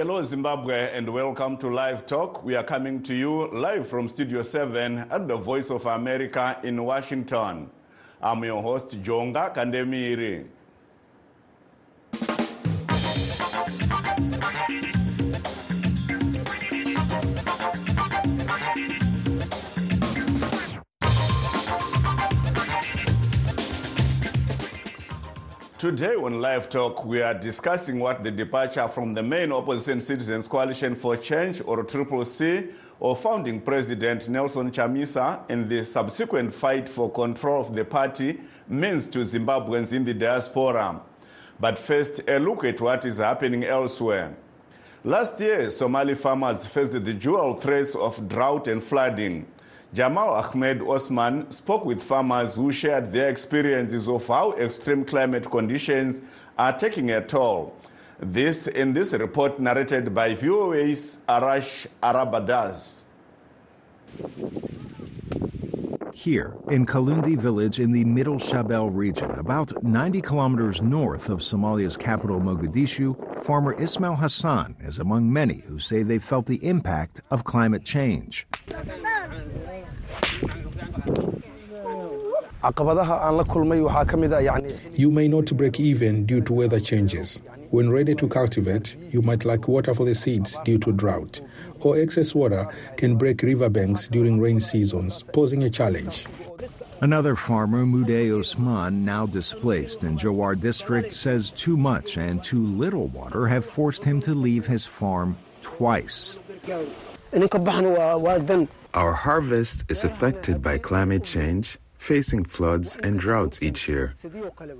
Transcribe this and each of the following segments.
Hello, Zimbabwe, and welcome to Live Talk. We are coming to you live from Studio 7 at the Voice of America in Washington. I'm your host, Jonga Kandemiri. Today on Live Talk, we are discussing what the departure from the main opposition Citizens Coalition for Change, or Triple C, or founding president Nelson Chamisa, and the subsequent fight for control of the party means to Zimbabweans in the diaspora. But first, a look at what is happening elsewhere. Last year, Somali farmers faced the dual threats of drought and flooding. Jamal Ahmed Osman spoke with farmers who shared their experiences of how extreme climate conditions are taking a toll. This in this report narrated by VOA's Arash Arabasadi. Here, in Kalundi village in the Middle Shabelle region, about 90 kilometers north of Somalia's capital Mogadishu, farmer Ismail Hassan is among many who say they felt the impact of climate change. You may not break even due to weather changes. When ready to cultivate, you might lack water for the seeds due to drought, or excess water can break riverbanks during rain seasons, posing a challenge. Another farmer, Mude Osman, now displaced in Jowar district, says too much and too little water have forced him to leave his farm twice. Our harvest is affected by climate change, facing floods and droughts each year.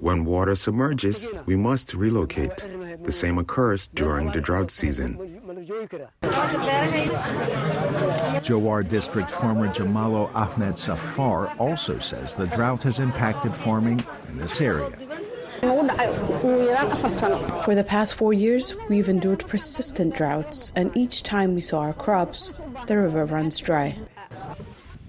When water submerges, we must relocate. The same occurs during the drought season. Jowhar District farmer Jamalo Ahmed Safar also says the drought has impacted farming in this area. For the past four years, we've endured persistent droughts, and each time we saw our crops, the river runs dry.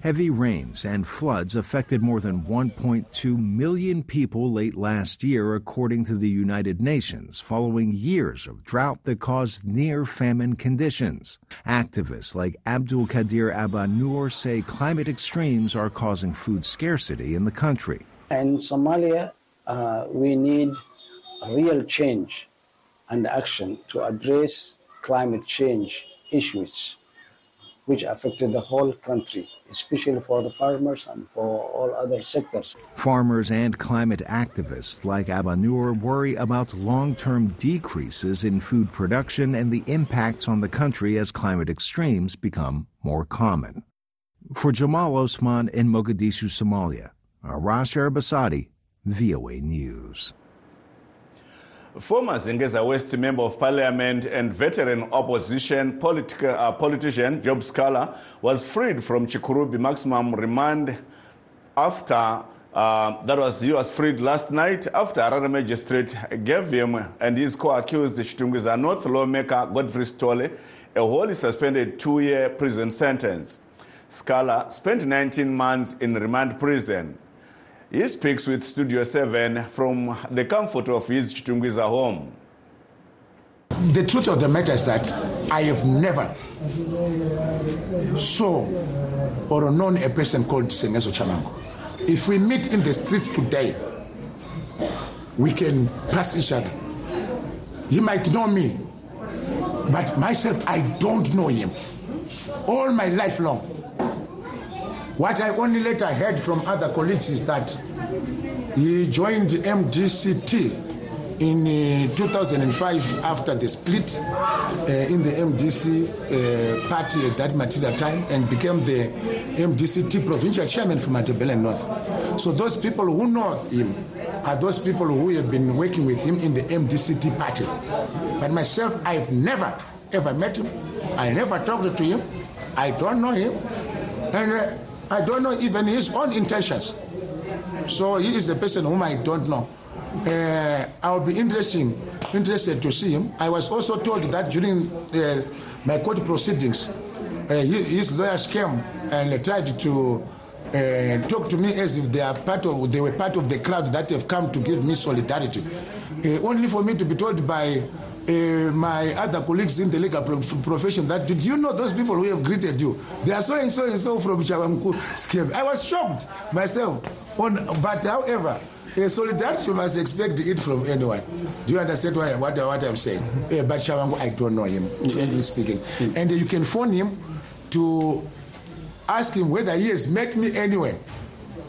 Heavy rains and floods affected more than 1.2 million people late last year, according to the United Nations, following years of drought that caused near famine conditions. Activists like Abdul Kadir Abba Noor say climate extremes are causing food scarcity in the country. In Somalia, uh, we need real change and action to address climate change issues which affected the whole country, especially for the farmers and for all other sectors. Farmers and climate activists like Abanur worry about long term decreases in food production and the impacts on the country as climate extremes become more common. For Jamal Osman in Mogadishu, Somalia, Arash Arabasadi, VOA News. Former Zengeza West Member of Parliament and veteran opposition politica, uh, politician Job Sikhala was freed from Chikurubi maximum remand after uh, that was he was freed last night after Harare magistrate gave him and his co-accused Chitungwiza North lawmaker Godfrey Sithole a wholly suspended two-year prison sentence. Sikhala spent 19 months in remand prison. He speaks with Studio 7 from the comfort of his Chitungwiza home. The truth of the matter is that I have never saw or known a person called Sengezo Tshabangu. If we meet in the streets today, we can pass each other. He might know me, but myself, I don't know him. All my life long. What I only later heard from other colleagues is that he joined MDCT in uh, 2005 after the split uh, in the MDC uh, party at that material time and became the MDCT provincial chairman for Matabele North. So those people who know him are those people who have been working with him in the MDCT party. But myself, I've never ever met him. I never talked to him. I don't know him. And uh, I don't know even his own intentions. So he is a person whom I don't know. Uh, I would be interesting, interested to see him. I was also told that during uh, my court proceedings, uh, his lawyers came and tried to uh, talk to me as if they are part of they were part of the crowd that have come to give me solidarity. Uh, only for me to be told by uh, my other colleagues in the legal pro- profession that did you know those people who have greeted you? They are so and so and so from Chavanku scheme. I was shocked myself. On, but however, uh, solidarity you must expect it from anyone. Do you understand what, what, what I'm saying? Uh, but Tshabangu, I don't know him, frankly speaking. And you can phone him to ask him whether he has met me anywhere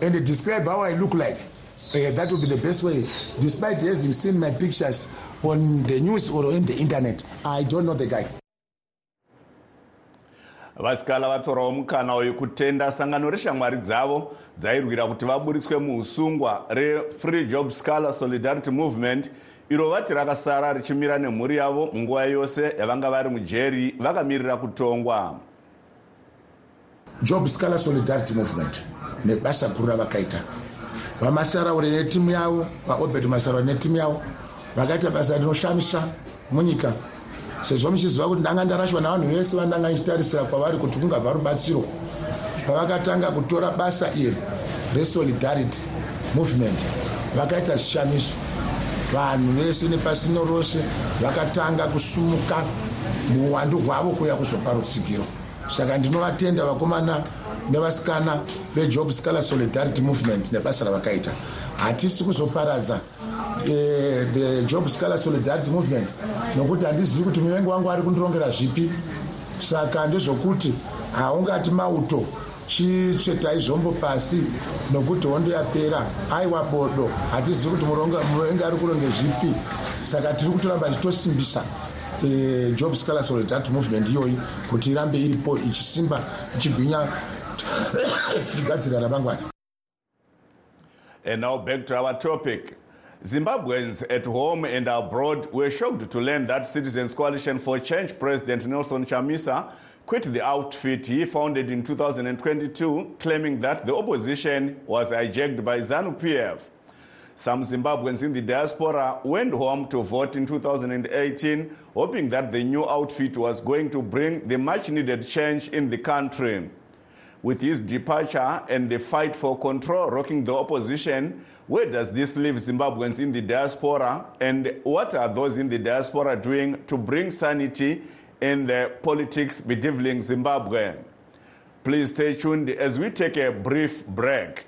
and describe how I look like. Uh, that would be the best way. Despite having seen my pictures on the news or on the internet, I don't know the guy. vasikala vatorawo mukana wekutenda sangano reshamwari dzavo dzairwira kuti vaburitswe muusungwa refree job scalar solidarity movement iro vati rakasara richimira nemhuri yavo munguva yose yavanga vari mujeri vakamirira kutongwa job scalar solidarity movement nebasa guru ravakaita. Vamasaraure netimu yavo vaobert masaraure netimu yavo vakaita basa rinoshamisa munyika. Sezvo muchiziva kuti ndanga ndarashwa navanhu vese vandanga nchitarisira kwavari kuti kungabva rubatsiro pavakatanga kutora basa iri resolidarity movement vakaita zvishamiso vanhu vese nepasino rose vakatanga kusumuka muuwandu hwavo kuuya kuzopa rutsigiro saka ndinovatenda vakomana nevasikana vejob scalar solidarity movement nebasa ravakaita. Hatisi kuzoparadza eh, the job scalar solidarity movement nokuti handizivi kuti muvengi wangu ari kundirongera zvipi. Saka ndezvokuti haungati mauto chitsvetai zvombo pasi nokuti hondo yapera. Aiwa bodo hatizivi kuti muvengi ari kuronge zvipi. Saka tiri kutoramba tichitosimbisa eh, job sikhala solidarity movement kuti irambe iripo ichisimba ichigwinya And now back to our topic. Zimbabweans at home and abroad were shocked to learn that Citizens Coalition for Change President Nelson Chamisa quit the outfit he founded in 2022, claiming that the opposition was hijacked by ZANU PF. Some Zimbabweans in the diaspora went home to vote in 2018, hoping that the new outfit was going to bring the much needed change in the country. With his departure and the fight for control rocking the opposition, where does this leave Zimbabweans in the diaspora? And what are those in the diaspora doing to bring sanity in the politics bedeviling Zimbabwe? Please stay tuned as we take a brief break.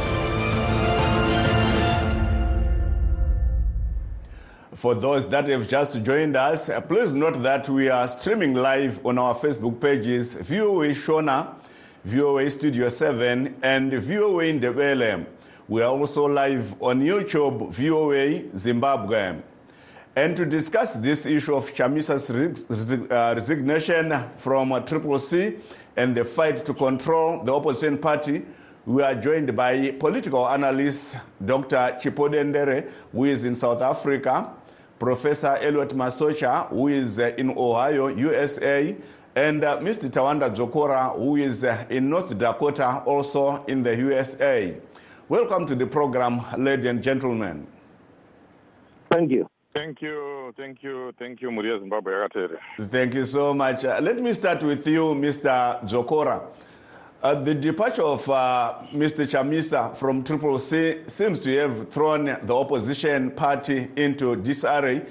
For those that have just joined us, uh, please note that we are streaming live on our Facebook pages VOA Shona, VOA Studio 7, and VOA Ndebele. We are also live on YouTube, VOA Zimbabwe. And to discuss this issue of Chamisa's uh, resignation from Triple C and the fight to control the opposition party, we are joined by political analyst Dr. Chipo Dendere, who is in South Africa, Professor Elliot Masocha, who is uh, in Ohio, USA, and uh, Mr. Tawanda Dzokora, who is uh, in North Dakota, also in the USA. Welcome to the program, ladies and gentlemen. Thank you. Thank you, thank you, thank you, Muria Zimbabwe Thank you so much. Uh, let me start with you, Mr. Dzokora. Uh, the departure of uh, Mr. Chamisa from Triple C seems to have thrown the opposition party into disarray.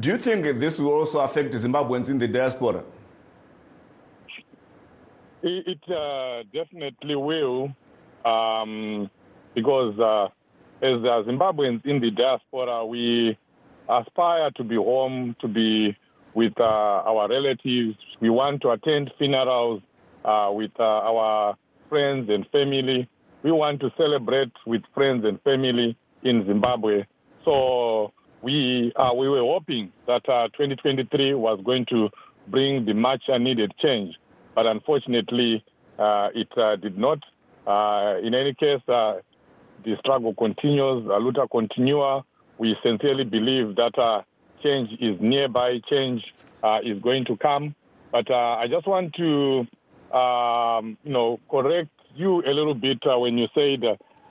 Do you think this will also affect Zimbabweans in the diaspora? It, it uh, definitely will, um, because uh, as Zimbabweans in the diaspora, we aspire to be home, to be with uh, our relatives. We want to attend funerals with uh, our friends and family. We want to celebrate with friends and family in Zimbabwe. So we uh, we were hoping that 2023 was going to bring the much needed change, but unfortunately, it did not. in any case, the struggle continues, the luta continua. We sincerely believe that uh, change is nearby, change uh, is going to come. But uh, I just want to, um, you know, correct you a little bit uh, when you said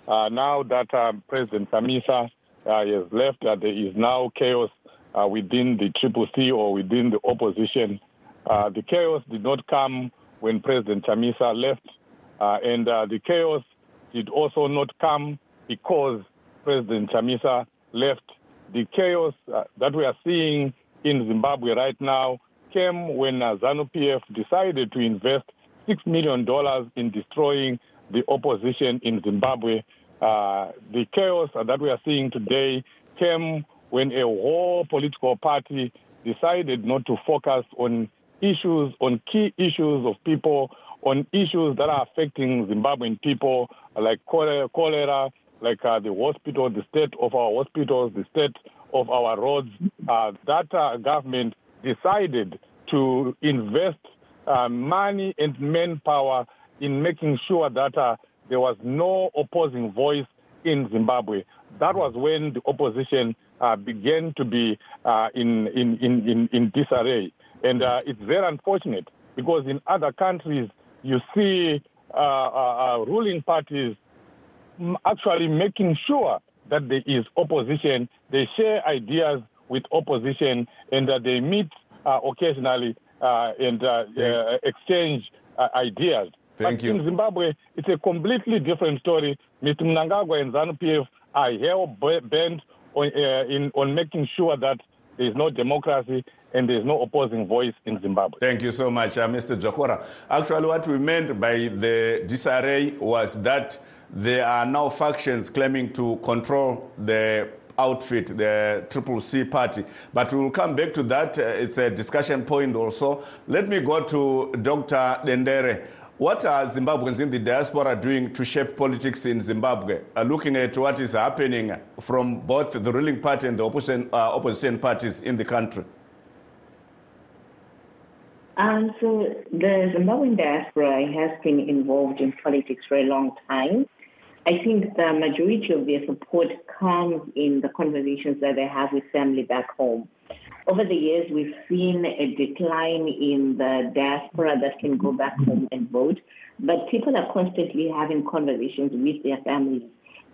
uh, now that uh, President Chamisa has left, that there is now chaos within the Triple C or within the opposition. the chaos did not come when President Chamisa left, and the chaos did also not come because President Chamisa left. The chaos uh, that we are seeing in Zimbabwe right now came when uh, ZANU PF decided to invest $6 million in destroying the opposition in Zimbabwe. Uh, the chaos that we are seeing today came when a whole political party decided not to focus on issues, on key issues of people, on issues that are affecting Zimbabwean people like cholera, like uh, the hospital, the state of our hospitals, the state of our roads. Uh, that uh, government decided to invest uh, money and manpower in making sure that uh, there was no opposing voice in Zimbabwe. That was when the opposition uh, began to be in, in, in, in, disarray. And it's very unfortunate because in other countries, you see ruling parties actually making sure that there is opposition, they share ideas with opposition, and that they meet uh, occasionally uh, and uh, uh exchange uh, ideas. Thank but you. in Zimbabwe, it's a completely different story. Mr. Mnangagwa and ZANU-PF are hell bent on, uh, in, on making sure that there is no democracy and there is no opposing voice in Zimbabwe. Thank you so much, Mr. Dzokora. Actually, what we meant by the disarray was that there are now factions claiming to control the outfit, the Triple C party. But we will come back to that. Uh, it's a discussion point also. Let me go to Dr. Dendere. What are Zimbabweans in the diaspora doing to shape politics in Zimbabwe? Uh, looking at what is happening from both the ruling party and the opposition, uh, opposition parties in the country. Um, so the Zimbabwean diaspora has been involved in politics for a long time. I think the majority of their support comes in the conversations that they have with family back home. Over the years, we've seen a decline in the diaspora that can go back home and vote, but people are constantly having conversations with their families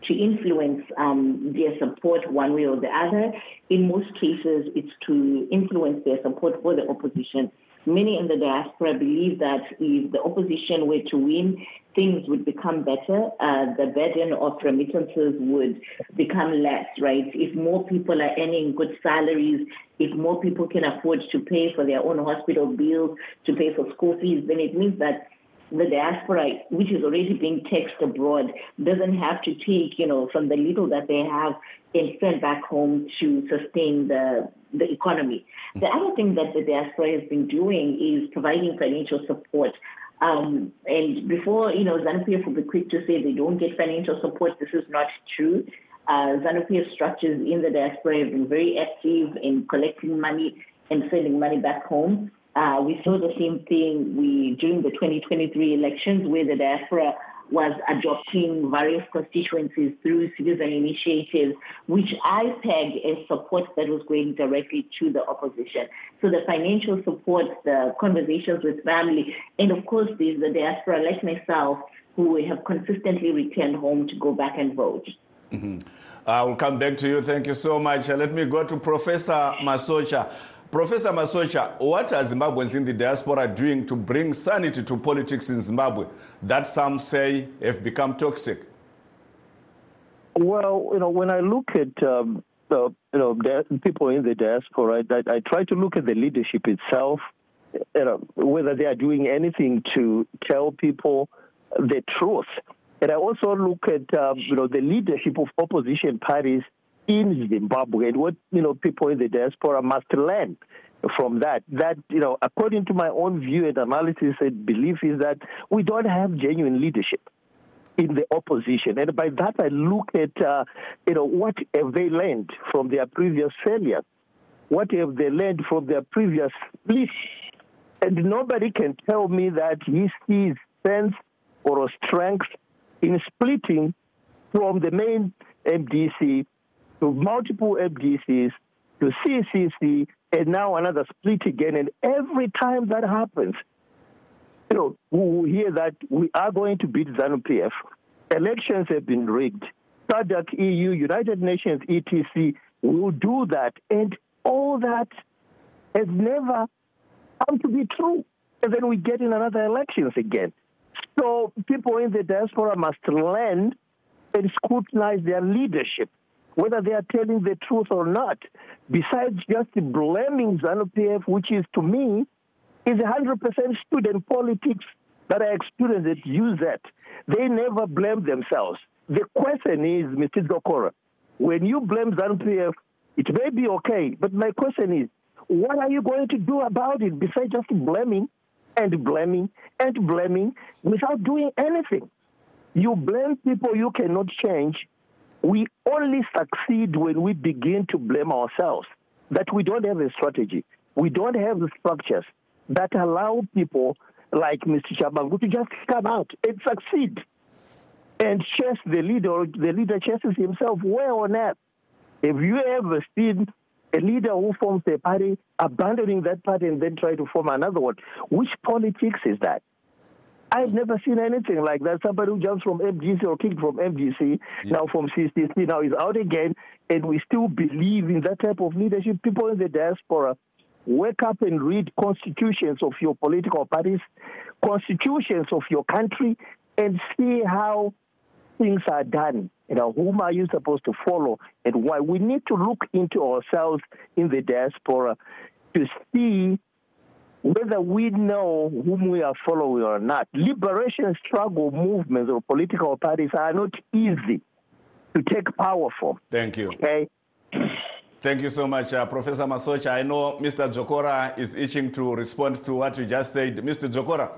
to influence um, their support one way or the other. In most cases, it's to influence their support for the opposition Many in the diaspora believe that if the opposition were to win, things would become better. Uh, the burden of remittances would become less, right? If more people are earning good salaries, if more people can afford to pay for their own hospital bills, to pay for school fees, then it means that the diaspora, which is already being taxed abroad, doesn't have to take, you know, from the little that they have and send back home to sustain the the economy. The other thing that the diaspora has been doing is providing financial support. Um, and before, you know, ZANU-PF will be quick to say they don't get financial support. This is not true. Uh, ZANU-PF structures in the diaspora have been very active in collecting money and sending money back home. Uh, we saw the same thing we during the 2023 elections, where the diaspora was adopting various constituencies through citizen initiatives, which I peg as support that was going directly to the opposition. So the financial support, the conversations with family, and of course, there's the diaspora like myself who have consistently returned home to go back and vote. Mm-hmm. I will come back to you. Thank you so much. let me go to Professor Masocha. Professor Masocha, what are Zimbabweans in the diaspora doing to bring sanity to politics in Zimbabwe that some say have become toxic? Well, you know, when I look at um, you know people in the diaspora, I, I, try to look at the leadership itself, you know, whether they are doing anything to tell people the truth And I also look at um, you know the leadership of opposition parties in Zimbabwe and what you know people in the diaspora must learn from that. That you know, according to my own view and analysis and belief, is that we don't have genuine leadership in the opposition, and by that I look at uh, you know what have they learned from their previous failures, what have they learned from their previous splits, and nobody can tell me that he sees sense or strength in splitting from the main MDC to multiple MDCs to CCC and now another split again. And every time that happens, you know, we hear that we are going to beat ZANU PF. Elections have been rigged. SADC, EU, United Nations, ETC will do that. And all that has never come to be true. And then we get in another elections again. So people in the diaspora must learn and scrutinize their leadership, whether they are telling the truth or not. Besides just blaming ZANU-PF, which is to me is 100% student politics that I experienced at UZ. They never blame themselves. The question is, Mr. Dzokora, when you blame ZANU-PF, it may be okay, but my question is, what are you going to do about it besides just blaming and blaming and blaming without doing anything. You blame people you cannot change. We only succeed when we begin to blame ourselves, that we don't have a strategy. We don't have the structures that allow people like Mr. Tshabangu to just come out and succeed and chase the leader. The leader chases himself. Where on earth have you ever seen a leader who forms a party, abandoning that party and then try to form another one. Which politics is that? I've never seen anything like that. Somebody who jumps from MDC or kicked from MDC, yeah. now from CCC, now is out again, and we still believe in that type of leadership. People in the diaspora wake up and read constitutions of your political parties, constitutions of your country, and see how things are done. You know, whom are you supposed to follow and why? We need to look into ourselves in the diaspora to see whether we know whom we are following or not. Liberation struggle movements or political parties are not easy to take power from. Thank you. Okay? Thank you so much, uh, Professor Masocha. I know Mr. Dzokora is itching to respond to what you just said. Mr. Dzokora.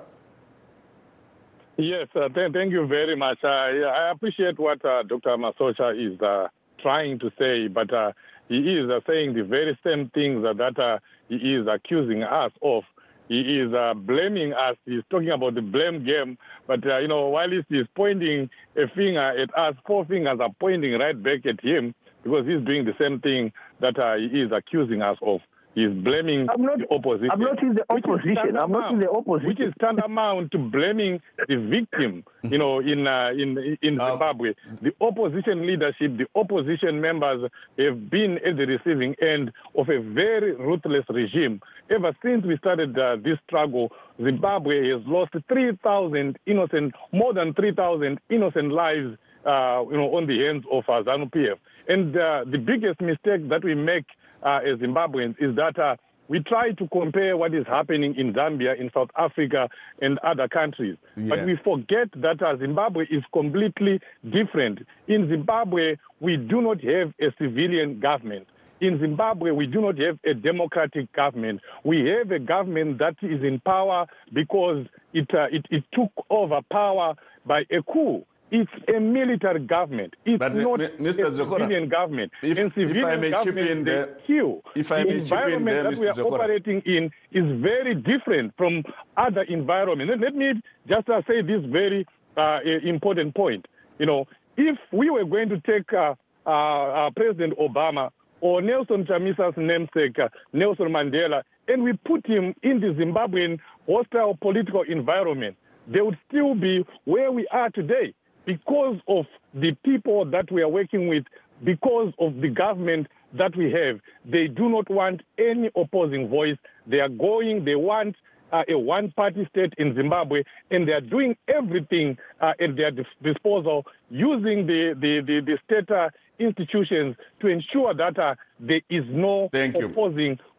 Yes, uh, th- thank you very much. Uh, I appreciate what uh, Dr. Masocha is uh, trying to say, but uh, he is uh, saying the very same things that he is accusing us of. He is uh, blaming us. He's talking about the blame game, but uh, you know, while he's pointing a finger at us, four fingers are pointing right back at him because he's doing the same thing that he is accusing us of. He's blaming I'm not, the opposition. I'm not in the opposition. I'm not in the opposition. Which is tantamount to blaming the victim, you know, in uh, in in um, Zimbabwe. The opposition leadership, the opposition members have been at the receiving end of a very ruthless regime. Ever since we started uh, this struggle, Zimbabwe has lost 3,000 innocent, more than 3,000 innocent lives, uh, you know, on the hands of uh, ZANU-PF. And uh, the biggest mistake that we make uh, as Zimbabweans is that uh, we try to compare what is happening in Zambia, in South Africa, and other countries. Yeah. But we forget that uh, Zimbabwe is completely different. In Zimbabwe, we do not have a civilian government. In Zimbabwe, we do not have a democratic government. We have a government that is in power because it, uh, it, it took over power by a coup. It's a military government. It's but not Mr. a civilian government. If, in civilian if I may chip in there, kill. if I the may chip in environment there, that Mr. we are operating in is very different from other environments. Let, me just uh, say this very uh, important point. You know, if we were going to take uh, uh President Obama or Nelson Chamisa's namesake, uh, Nelson Mandela, and we put him in the Zimbabwean hostile political environment, they would still be where we are today because of the people that we are working with, because of the government that we have. They do not want any opposing voice. They are going, they want uh, a one party state in Zimbabwe, and they are doing everything uh, at their dis- disposal using the, the, the, the state uh, institutions to ensure that uh, there is no Thank you.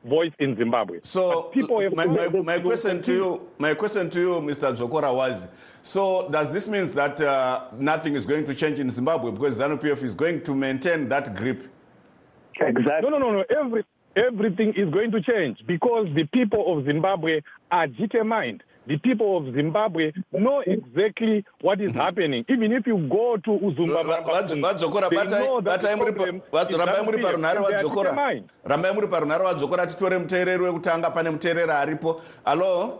Opposing voice in Zimbabwe. So But people have my, my, my question to you, my question to you, Mr. Dzokora was, so does this mean that uh, nothing is going to change in Zimbabwe because ZANU PF is going to maintain that grip? Exactly. No, no, no, no. Every, everything is going to change because the people of Zimbabwe are determined. The people of Zimbabwe know exactly what is happening. Even if you go to Uzumba, vadzokora batai batai muri rambai parunhare vadzokora. rambai muri parunhare vadzokora titore muteereri wekutanga pane muteereri aripo alo?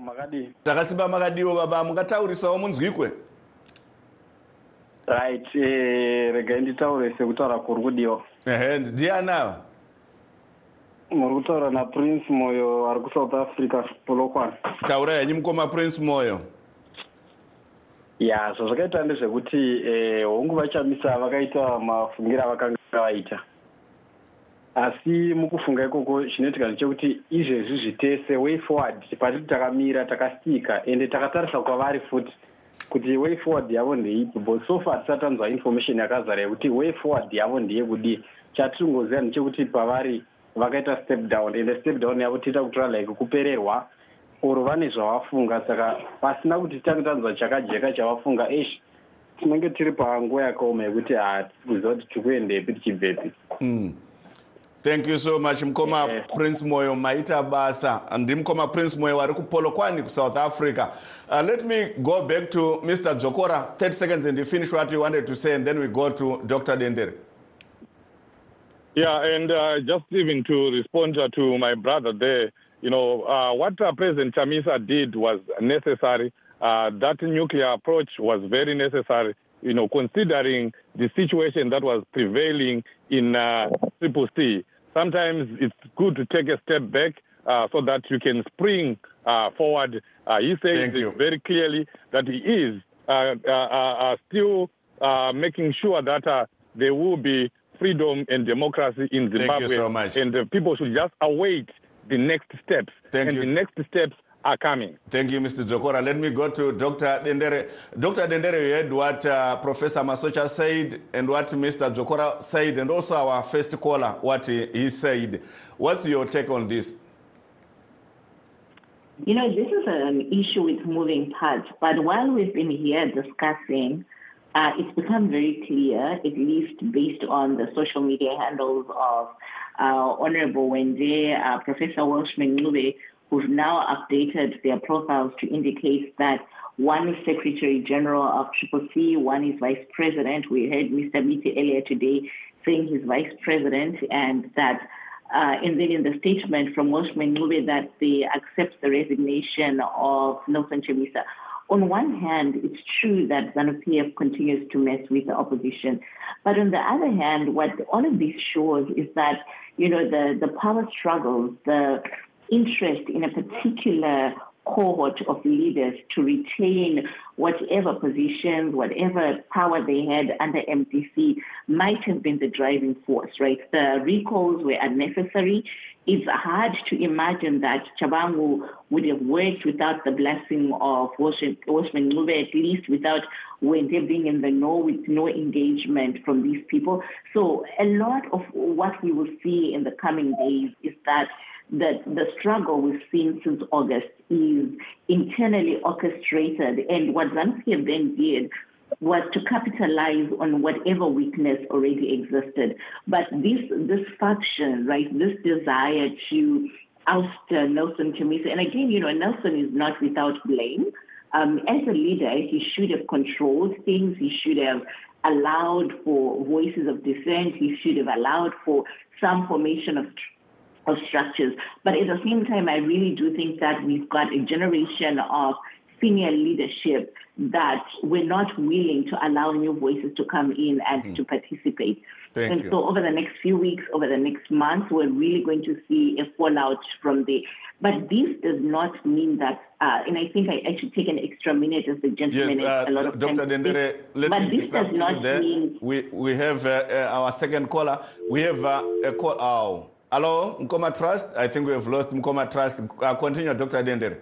Makadii takasimba makadiwo baba mungataurisawo munzwikwe? Right eh, regai nditaure sekutaura kuri kudiwa ehe ndiani ava muri kutaura naprince moyo ari kusouth africa polokwane. Taura henyu mukoma prince moyo. Ya zvazvakaita ndezvekuti eh, hongu vachamisa vakaita mafungiro avakanga vaita. Asi mukufunga ikoko chinoitika ndechekuti izvezvi zvitese way forward patiti takamira takastika ende takatarisa kwavari futi kuti way forward yavo ndeipi but so far tisati tanzwa information yakazara yekuti way forward yavo ndeyekudii chatiringoziva ndechekuti pavari vakaita step down. Ende step down yavo tiita kutora like kupererwa oro vane zvavafunga. Saka pasina kuti titange tanzwa chakajeka chavafunga esh tinenge tiri panguva yakaoma yekuti ha tikuziva kuti tiri kuendepi tichibvepi Mm. thank you so much mukoma prince moyo maita basa. Ndiri mukoma prince moyo wari kupolokwani kusouth africa. Uh, let me go back to mr dzokora 30 seconds and you finish what you wanted to say and then we go to dr dendere Yeah, and uh, just even to respond to my brother there, you know, uh, what uh, President Chamisa did was necessary. Uh, that nuclear approach was very necessary, you know, considering the situation that was prevailing in uh, Triple C. Sometimes it's good to take a step back uh, so that you can spring uh, forward. Uh, he says very clearly that he is uh, uh, uh, uh, still uh, making sure that uh, there will be freedom and democracy in you Zimbabwe. so much. And uh, people should just await the next steps. Thank and you. the next steps are coming. Thank you, Mr. Dzokora. Let me go to Dr. Dendere. Dr. Dendere, you heard what uh, Professor Masocha said and what Mr. Dzokora said, and also our first caller, what he, he said. What's your take on this? You know, this is an issue with moving parts, but while we've been here discussing, uh, it's become very clear, at least based on the social media handles of uh, Honorable Hwende, uh, Professor Welshman Ncube, who've now updated their profiles to indicate that one is Secretary General of Triple C, one is Vice President. We heard Mr. Biti earlier today saying he's Vice President, and that uh, and then in the statement from Welshman Ncube that they accept the resignation of Nelson Chamisa. On one hand, it's true that ZANU-PF continues to mess with the opposition. But on the other hand, what all of this shows is that, you know, the, the power struggles, the interest in a particular cohort of leaders to retain whatever positions, whatever power they had under MDC might have been the driving force, right? The recalls were unnecessary. It's hard to imagine that Tshabangu would have worked without the blessing of Washington Mube, at least without Hwende being in the know, with no engagement from these people. So a lot of what we will see in the coming days is that that the struggle we've seen since August is internally orchestrated. And what ZANU-PF then did was to capitalize on whatever weakness already existed. But this this faction, right, this desire to oust Nelson Chamisa, and again, you know, Nelson is not without blame. Um, as a leader, he should have controlled things. He should have allowed for voices of dissent. He should have allowed for some formation of of structures. But at the same time, I really do think that we've got a generation of senior leadership that we're not willing to allow new voices to come in and to participate. Thank and you. so over the next few weeks, over the next month, we're really going to see a fallout from the. But this does not mean that, uh, and I think I, I should take an extra minute as the gentleman Yes, has a lot uh, of Dr. time to Dendere, let but me this does not mean We, we have uh, uh, our second caller. We have uh, a call. Oh. Hello, Mkoma Trust. I think we have lost Mkoma Trust. Uh, continue, Dr. Dendere.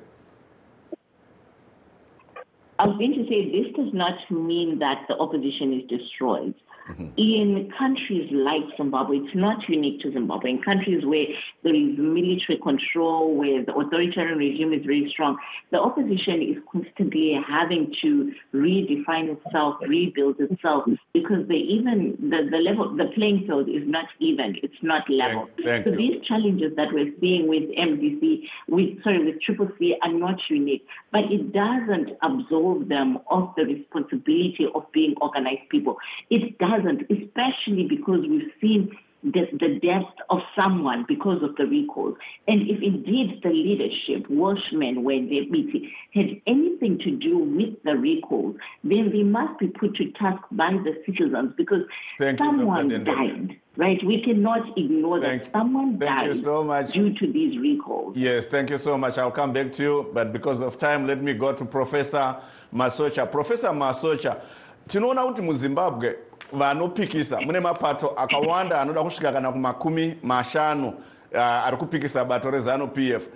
I was going to say this does not mean that the opposition is destroyed. Mm-hmm. In countries like Zimbabwe, it's not unique to Zimbabwe. In countries where there is military control, where the authoritarian regime is very strong, the opposition is constantly having to redefine itself, rebuild itself, because they even the, the level, the playing field is not even. It's not level. Thank so you. these challenges that we're seeing with MDC, with sorry, with Triple C, are not unique, but it doesn't absolve them of the responsibility of being organized people. It doesn't, especially because we've seen the, the death of someone because of the recall. And if indeed the leadership, Welshman, when they're meeting, had anything to do with the recall, then they must be put to task by the citizens because Thank someone Dendere. died. Right? We cannot ignore that someone thank died you so much. due to these recalls. Yes, thank you so much. I'll come back to you, but because of time, let me go to Professor Masocha. Professor Masocha, tinoona kuti muzimbabwe vanopikisa. Mune mapato akawanda anoda kusvika kana kumakumi mashanu uh, ari kupikisa bato rezanu pf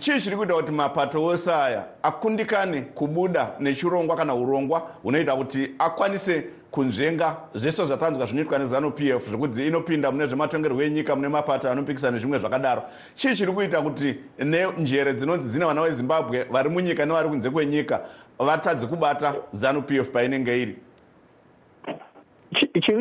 chii chiri kuita kuti mapato ose aya akundikane kubuda nechirongwa kana urongwa hunoita kuti akwanise kunzvenga zvese zvatanzwa zvinoitwa nezanu pf zvekuti inopinda mune zvematongerwo enyika mune mapato anopikisa nezvimwe zvakadaro. Chii chiri kuita kuti nenjere dzinonzi dzine vana vezimbabwe vari munyika nevari kunze kwenyika vatadze kubata zanu pf painenge iri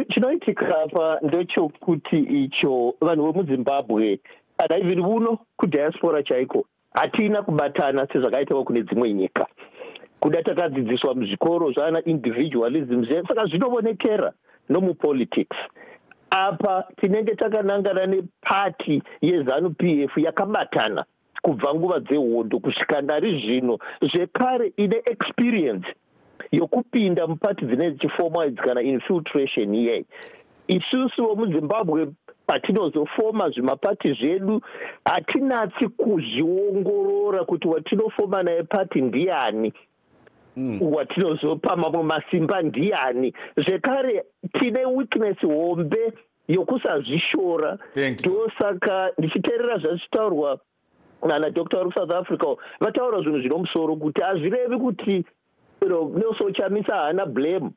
chinoitika apa ndechokuti icho vanhu vemuzimbabwe kana iviri uno kudhiaspora chaiko hatina kubatana sezvakaitawo kune dzimwe nyika. Kuda takadzidziswa muzvikoro zvana individualism zve- saka zvinoonekera nomupolitics. Apa tinenge takanangana nepati yezanu p f yakabatana kubva nguva dzehondo kusvika nari zvino zvekare ine experience yokupinda mupati dzine chiformals kana infiltration iyei isusu vemuzimbabwe patinozofoma zvimapati zvedu hatinatsi kuzviongorora kuti watinofoma naye pati ndiani watinozopa mamwe masimba ndiani. Zvekare tine weakness hombe yokusazvishora. Ndosaka ndichiteerera zvazvichitaurwa nana dokta vari kusouth africa vataura zvinhu zvino musoro kuti hazvirevi kuti you know, nelson chamisa haana blame.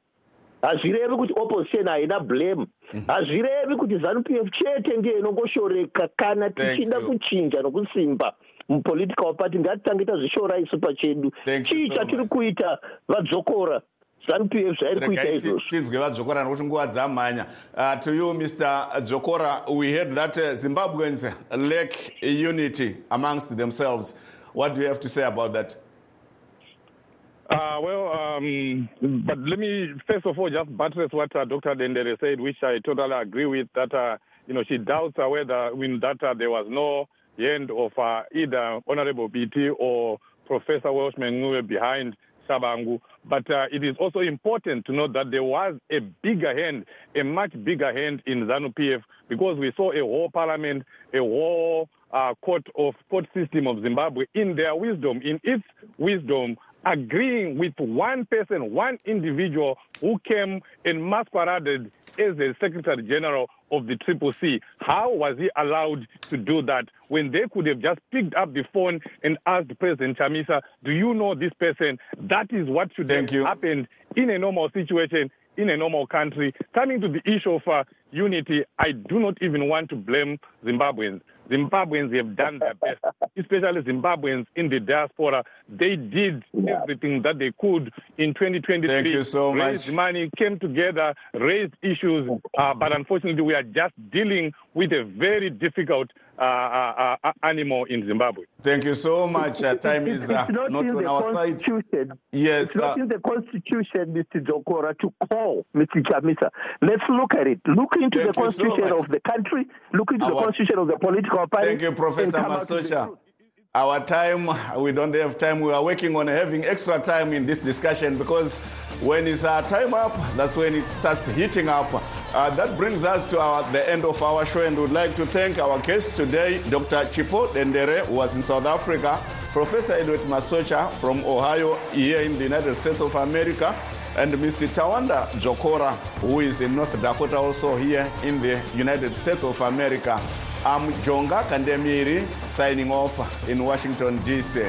Hazvirevi kuti opposition haina blame. Hazvirevi kuti zanup f chete ndiyo inongoshoreka kana tichida kuchinja nokusimba mupolitical party. Ngatitange tazvishora isu pachedu. Chii chatiri kuita? Vadzokora. Zanup f zvairi kuita Regai izvozvo. ti- tinzwe vadzokora nokuti nguva dzamhanya. Uh, to you mr dzokora we heard that uh, zimbabweans lack unity amongst themselves. What do you have to say about that Uh, well, um, but let me first of all just buttress what uh, Dr. Dendere said, which I totally agree with. That uh, you know she doubts uh, whether I mean, that uh, there was no hand of uh, either Honorable Biti or Professor Welshman Ncube behind Tshabangu. But it is also important to note that there was a bigger hand, a much bigger hand in ZANU PF because we saw a whole parliament, a whole uh, court of court system of Zimbabwe in their wisdom, in its wisdom, agreeing with one person, one individual who came and masqueraded as the Secretary General of the Triple C. How was he allowed to do that when they could have just picked up the phone and asked President Chamisa, Do you know this person? That is what should have happened in a normal situation. In a normal country, coming to the issue of uh, unity, I do not even want to blame Zimbabweans. Zimbabweans have done their best, especially Zimbabweans in the diaspora. They did everything that they could in 2023. Thank you so raised much. money, came together, raised issues, uh, but unfortunately, we are just dealing with a very difficult uh, uh, uh, animal in Zimbabwe. Thank you so much. Uh, time is uh, it's not, not in on the our side. constitution. Yes, it's not uh, in the constitution, Mr. Dzokora, to call Mr. Chamisa. Let's look at it. Look into the you so constitution of the country. Look into the constitution of the political party. Thank you, Professor and come the Masocha. Our time, we don't have time. We are working on having extra time in this discussion because when it's our time up, that's when it starts heating up. Uh, that brings us to our, the end of our show, and we'd like to thank our guest today, Dr. Chipo Dendere, who was in South Africa, Professor Edward Masocha from Ohio, here in the United States of America, and Mr. Tawanda Dzokora, who is in North Dakota, also here in the United States of America. I'm Jonga Kandemiri, signing off in Washington, D.C.